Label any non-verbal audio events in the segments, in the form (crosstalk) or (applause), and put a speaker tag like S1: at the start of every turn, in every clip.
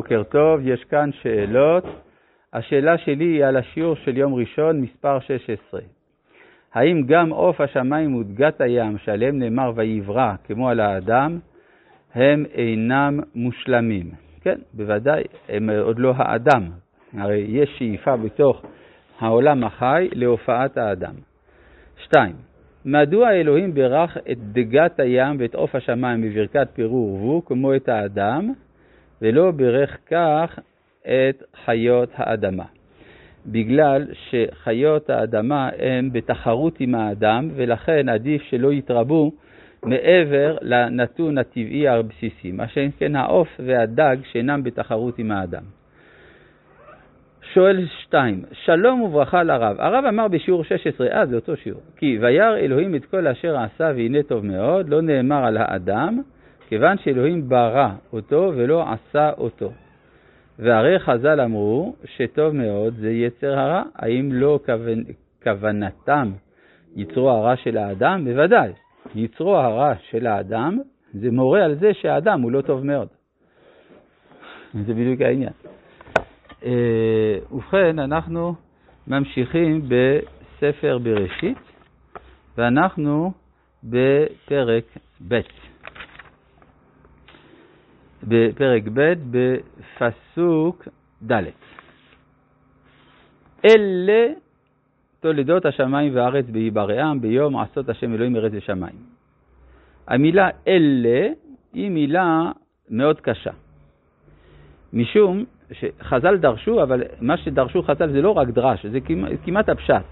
S1: בוקר טוב, יש כאן שאלות. השאלה שלי היא על השיעור של יום ראשון, מספר 16. האם גם עוף השמיים ודגת הים, שעליהם נאמר ויברא, כמו על האדם, הם אינם מושלמים? כן, בוודאי, הם עוד לא האדם. הרי יש שאיפה בתוך העולם החי להופעת האדם. 2. מדוע אלוהים בירך את דגת הים ואת עוף השמיים בברכת פירור ורבו כמו את האדם, ולא בירך כך את חיות האדמה? בגלל שחיות האדמה הן בתחרות עם האדם, ולכן עדיף שלא יתרבו מעבר לנתון הטבעי הבסיסי, מה שאין כן העוף והדג שאינם בתחרות עם האדם. שואל שתיים, שלום וברכה לרב. הרב אמר בשיעור 16, אה, זה אותו שיעור, כי וירא אלוהים את כל אשר עשה והנה טוב מאוד, לא נאמר על האדם, כיוון שאלוהים ברא אותו ולא עשה אותו. והרי חז"ל אמרו שטוב מאוד זה יצר הרע, האם לא כוונ... כוונתם יצרו הרע של האדם? בוודאי, יצרו הרע של האדם זה מורה על זה שהאדם הוא לא טוב מאוד. זה בדיוק העניין. אה, ובכן, אנחנו ממשיכים בספר בראשית, ואנחנו בפרק ב'. בפרק ב', בפסוק ד'. אלה תולדות השמיים והארץ בהיברעם ביום עשות השם אלוהים ארץ ושמיים. המילה אלה היא מילה מאוד קשה, משום שחז"ל דרשו, אבל מה שדרשו חז"ל זה לא רק דרש, זה כמעט, כמעט הפשט.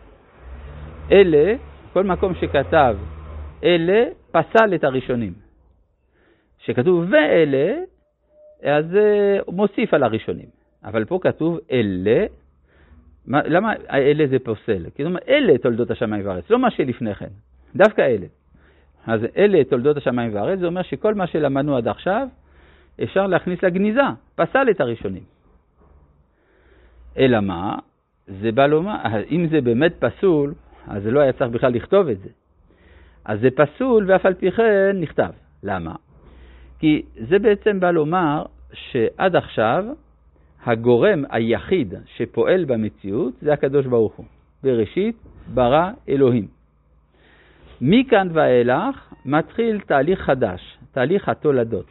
S1: אלה, כל מקום שכתב אלה, פסל את הראשונים. כשכתוב ואלה, אז הוא מוסיף על הראשונים. אבל פה כתוב אלה, מה, למה אלה זה פוסל? אומרת, אלה תולדות השמיים והארץ, לא מה שלפני כן, דווקא אלה. אז אלה תולדות השמיים והארץ, זה אומר שכל מה שלמדנו עד עכשיו, אפשר להכניס לגניזה, פסל את הראשונים. אלא מה? זה בא לומר, אם זה באמת פסול, אז לא היה צריך בכלל לכתוב את זה. אז זה פסול ואף על פי כן נכתב. למה? כי זה בעצם בא לומר שעד עכשיו הגורם היחיד שפועל במציאות זה הקדוש ברוך הוא. בראשית ברא אלוהים. מכאן ואילך מתחיל תהליך חדש, תהליך התולדות.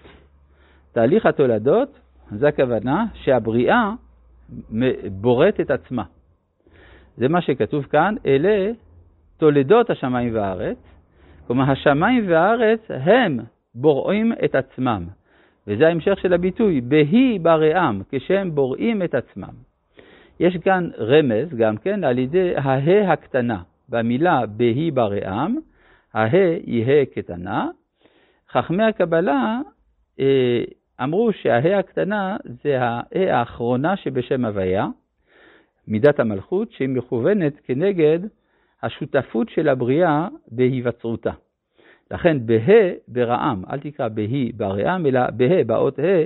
S1: תהליך התולדות, זה הכוונה שהבריאה בוראת את עצמה. זה מה שכתוב כאן, אלה תולדות השמיים והארץ, כלומר השמיים והארץ הם בוראים את עצמם, וזה ההמשך של הביטוי, בהי בראם, כשהם בוראים את עצמם. יש כאן רמז גם כן על ידי הה הקטנה, במילה בהי בראם, הה יהא קטנה. חכמי הקבלה אה, אמרו שהה הקטנה זה הה האחרונה שבשם הוויה, מידת המלכות, שהיא מכוונת כנגד השותפות של הבריאה בהיווצרותה. לכן בה ברעם, אל תקרא בהי ברעם, אלא בה באות ה'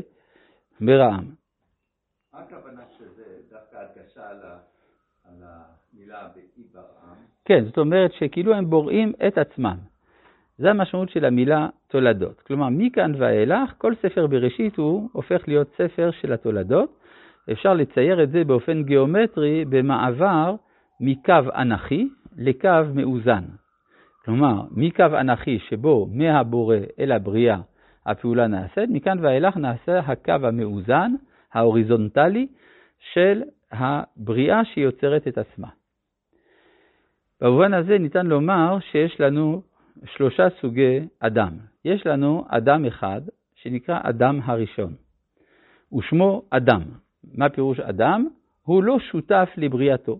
S1: ברעם.
S2: מה הכוונה שזה דווקא הדגשה על המילה בהי ברעם?
S1: כן, זאת אומרת שכאילו הם בוראים את עצמם. זה המשמעות של המילה תולדות. כלומר, מכאן ואילך, כל ספר בראשית הוא הופך להיות ספר של התולדות. אפשר לצייר את זה באופן גיאומטרי במעבר מקו אנכי לקו מאוזן. כלומר, מקו אנכי שבו מהבורא אל הבריאה הפעולה נעשית, מכאן ואילך נעשה הקו המאוזן, ההוריזונטלי, של הבריאה שיוצרת את עצמה. במובן הזה ניתן לומר שיש לנו שלושה סוגי אדם. יש לנו אדם אחד שנקרא אדם הראשון, ושמו אדם. מה פירוש אדם? הוא לא שותף לבריאתו.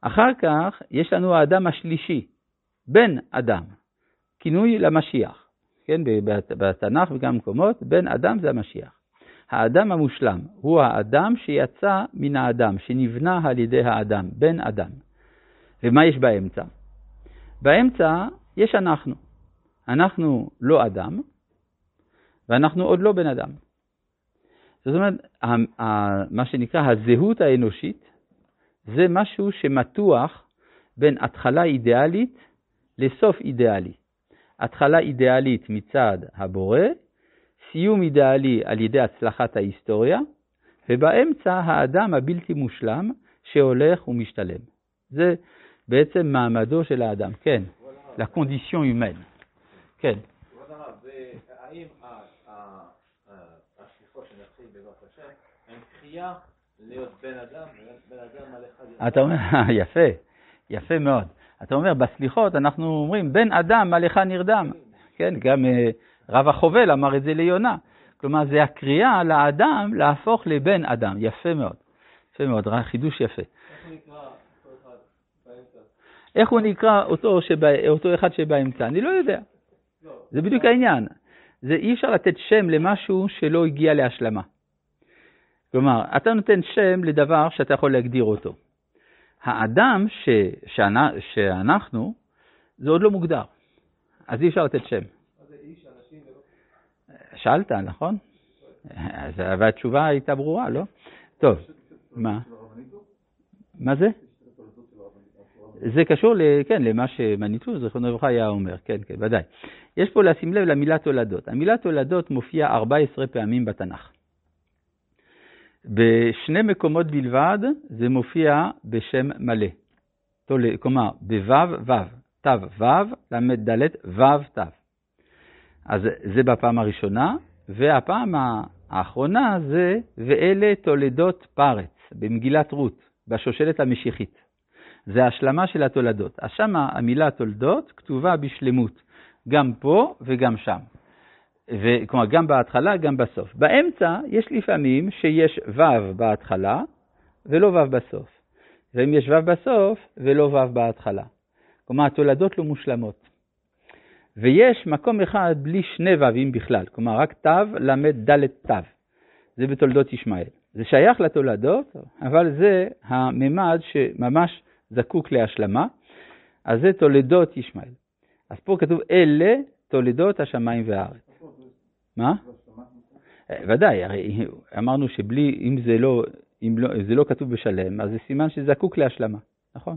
S1: אחר כך יש לנו האדם השלישי, בן אדם, כינוי למשיח. כן, בתנ"ך וגם במקומות, בן אדם זה המשיח. האדם המושלם הוא האדם שיצא מן האדם, שנבנה על ידי האדם, בן אדם. ומה יש באמצע? באמצע יש אנחנו. אנחנו לא אדם, ואנחנו עוד לא בן אדם. זאת אומרת, מה שנקרא הזהות האנושית, זה משהו שמתוח בין התחלה אידיאלית לסוף אידיאלי. התחלה אידיאלית מצד הבורא, סיום אידיאלי על ידי הצלחת ההיסטוריה, ובאמצע האדם הבלתי מושלם שהולך ומשתלם. זה בעצם מעמדו של האדם, כן, la condition humaine. כן.
S3: כבוד הרב, האם השליחות שנתחיל בעזרת השם, הם קריאה להיות בן אדם, בן אדם על אחד...
S1: אתה אומר, (laughs) יפה, יפה מאוד. אתה אומר, בסליחות אנחנו אומרים, בן אדם עליך נרדם. כן, גם אה, רב החובל אמר את זה ליונה. כלומר, זה הקריאה לאדם להפוך לבן אדם. יפה מאוד. יפה מאוד, חידוש יפה. איך הוא נקרא אותו, שבא, אותו אחד שבאמצע? אני לא יודע. זה בדיוק העניין. זה אי אפשר לתת שם למשהו שלא הגיע להשלמה. כלומר, אתה נותן שם לדבר שאתה יכול להגדיר אותו. האדם ש, שאנ, שאנחנו, זה עוד לא מוגדר, אז אי אפשר לתת שם. שאלת, נכון? והתשובה הייתה ברורה, לא? טוב, מה? מה זה? זה קשור, כן, למה שמניטו, זכרונו לברכה, היה אומר, כן, כן, ודאי. יש פה לשים לב למילה תולדות. המילה תולדות מופיעה 14 פעמים בתנ"ך. בשני מקומות בלבד זה מופיע בשם מלא. כלומר, בו' ו', ת' ו', ל' ד' ו' ת'. אז זה בפעם הראשונה, והפעם האחרונה זה ואלה תולדות פרץ, במגילת רות, בשושלת המשיחית. זה השלמה של התולדות. אז שמה המילה תולדות כתובה בשלמות, גם פה וגם שם. כלומר, גם בהתחלה, גם בסוף. באמצע יש לפעמים שיש ו' בהתחלה ולא ו' בסוף. ואם יש ו' בסוף ולא ו' בהתחלה. כלומר, התולדות לא מושלמות. ויש מקום אחד בלי שני ו"ים בכלל, כלומר רק תו, ל', ד', תו. זה בתולדות ישמעאל. זה שייך לתולדות, אבל זה הממד שממש זקוק להשלמה, אז זה תולדות ישמעאל. אז פה כתוב אלה תולדות השמיים והארץ. מה? אה, ודאי, הרי אמרנו שבלי, אם זה לא, אם לא, זה לא כתוב בשלם, אז זה סימן שזקוק להשלמה, נכון?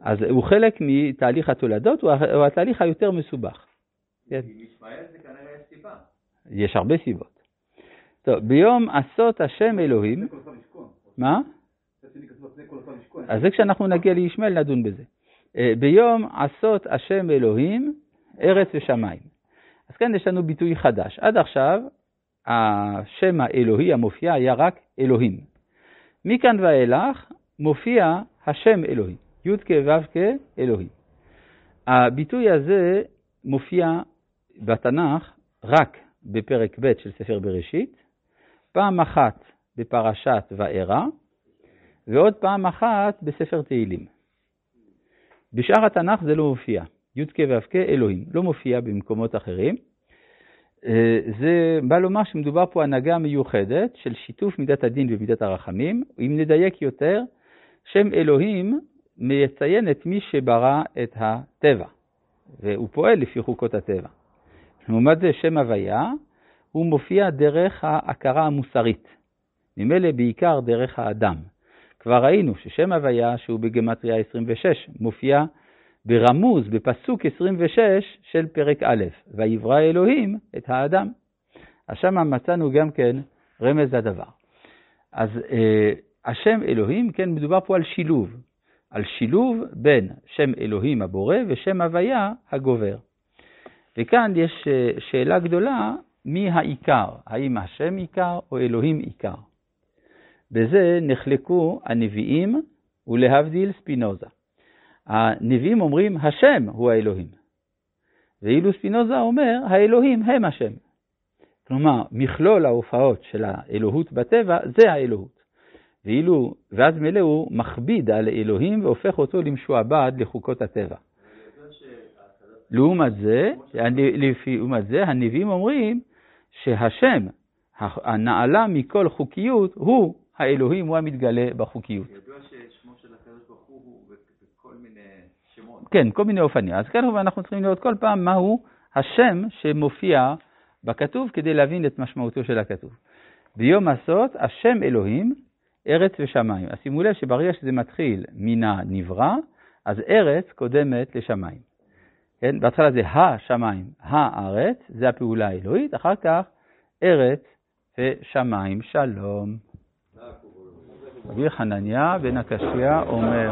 S1: אז הוא חלק מתהליך התולדות, הוא התהליך היותר מסובך.
S2: כן. יש
S1: הרבה סיבות. טוב, ביום עשות השם אלוהים, מה? אז זה כשאנחנו נגיע לישמעאל נדון בזה. אה, ביום עשות השם אלוהים ארץ ושמיים. אז כאן יש לנו ביטוי חדש. עד עכשיו השם האלוהי המופיע היה רק אלוהים. מכאן ואילך מופיע השם אלוהי, י"ק ו"ק אלוהי. הביטוי הזה מופיע בתנ"ך רק בפרק ב' של ספר בראשית, פעם אחת בפרשת וארא, ועוד פעם אחת בספר תהילים. בשאר התנ"ך זה לא מופיע. י"ק ו"ק אלוהים, לא מופיע במקומות אחרים. אה, זה בא לומר שמדובר פה הנהגה מיוחדת של שיתוף מידת הדין ומידת הרחמים. אם נדייק יותר, שם אלוהים מציין את מי שברא את הטבע, והוא פועל לפי חוקות הטבע. לעומת זה, שם הוויה, הוא מופיע דרך ההכרה המוסרית, ממילא בעיקר דרך האדם. כבר ראינו ששם הוויה, שהוא בגמטריה 26, מופיע ברמוז בפסוק 26 של פרק א', ויברא אלוהים את האדם. אז שם מצאנו גם כן רמז לדבר. אז אה, השם אלוהים, כן, מדובר פה על שילוב, על שילוב בין שם אלוהים הבורא ושם הוויה הגובר. וכאן יש אה, שאלה גדולה, מי העיקר? האם השם עיקר או אלוהים עיקר? בזה נחלקו הנביאים ולהבדיל ספינוזה. הנביאים אומרים, השם הוא האלוהים. ואילו ספינוזה אומר, האלוהים הם השם. כלומר, מכלול ההופעות של האלוהות בטבע זה האלוהות. ואילו, ואז מילא הוא מכביד על אלוהים והופך אותו למשועבד לחוקות הטבע. לעומת זה, לעומת זה, הנביאים אומרים שהשם, הנעלה מכל חוקיות, הוא האלוהים, הוא המתגלה בחוקיות.
S2: ידוע ששמו של הקדוש ברוך בכל מיני שמות.
S1: כן, כל מיני אופנים. אז כאן אנחנו צריכים לראות כל פעם מהו השם שמופיע בכתוב כדי להבין את משמעותו של הכתוב. ביום עשות, השם אלוהים, ארץ ושמיים. אז שימו לב שברגע שזה מתחיל מן הנברא, אז ארץ קודמת לשמיים. כן, בהתחלה זה השמיים, הארץ, זה הפעולה האלוהית, אחר כך ארץ ושמיים שלום. רבי חנניה בן הקשיא אומר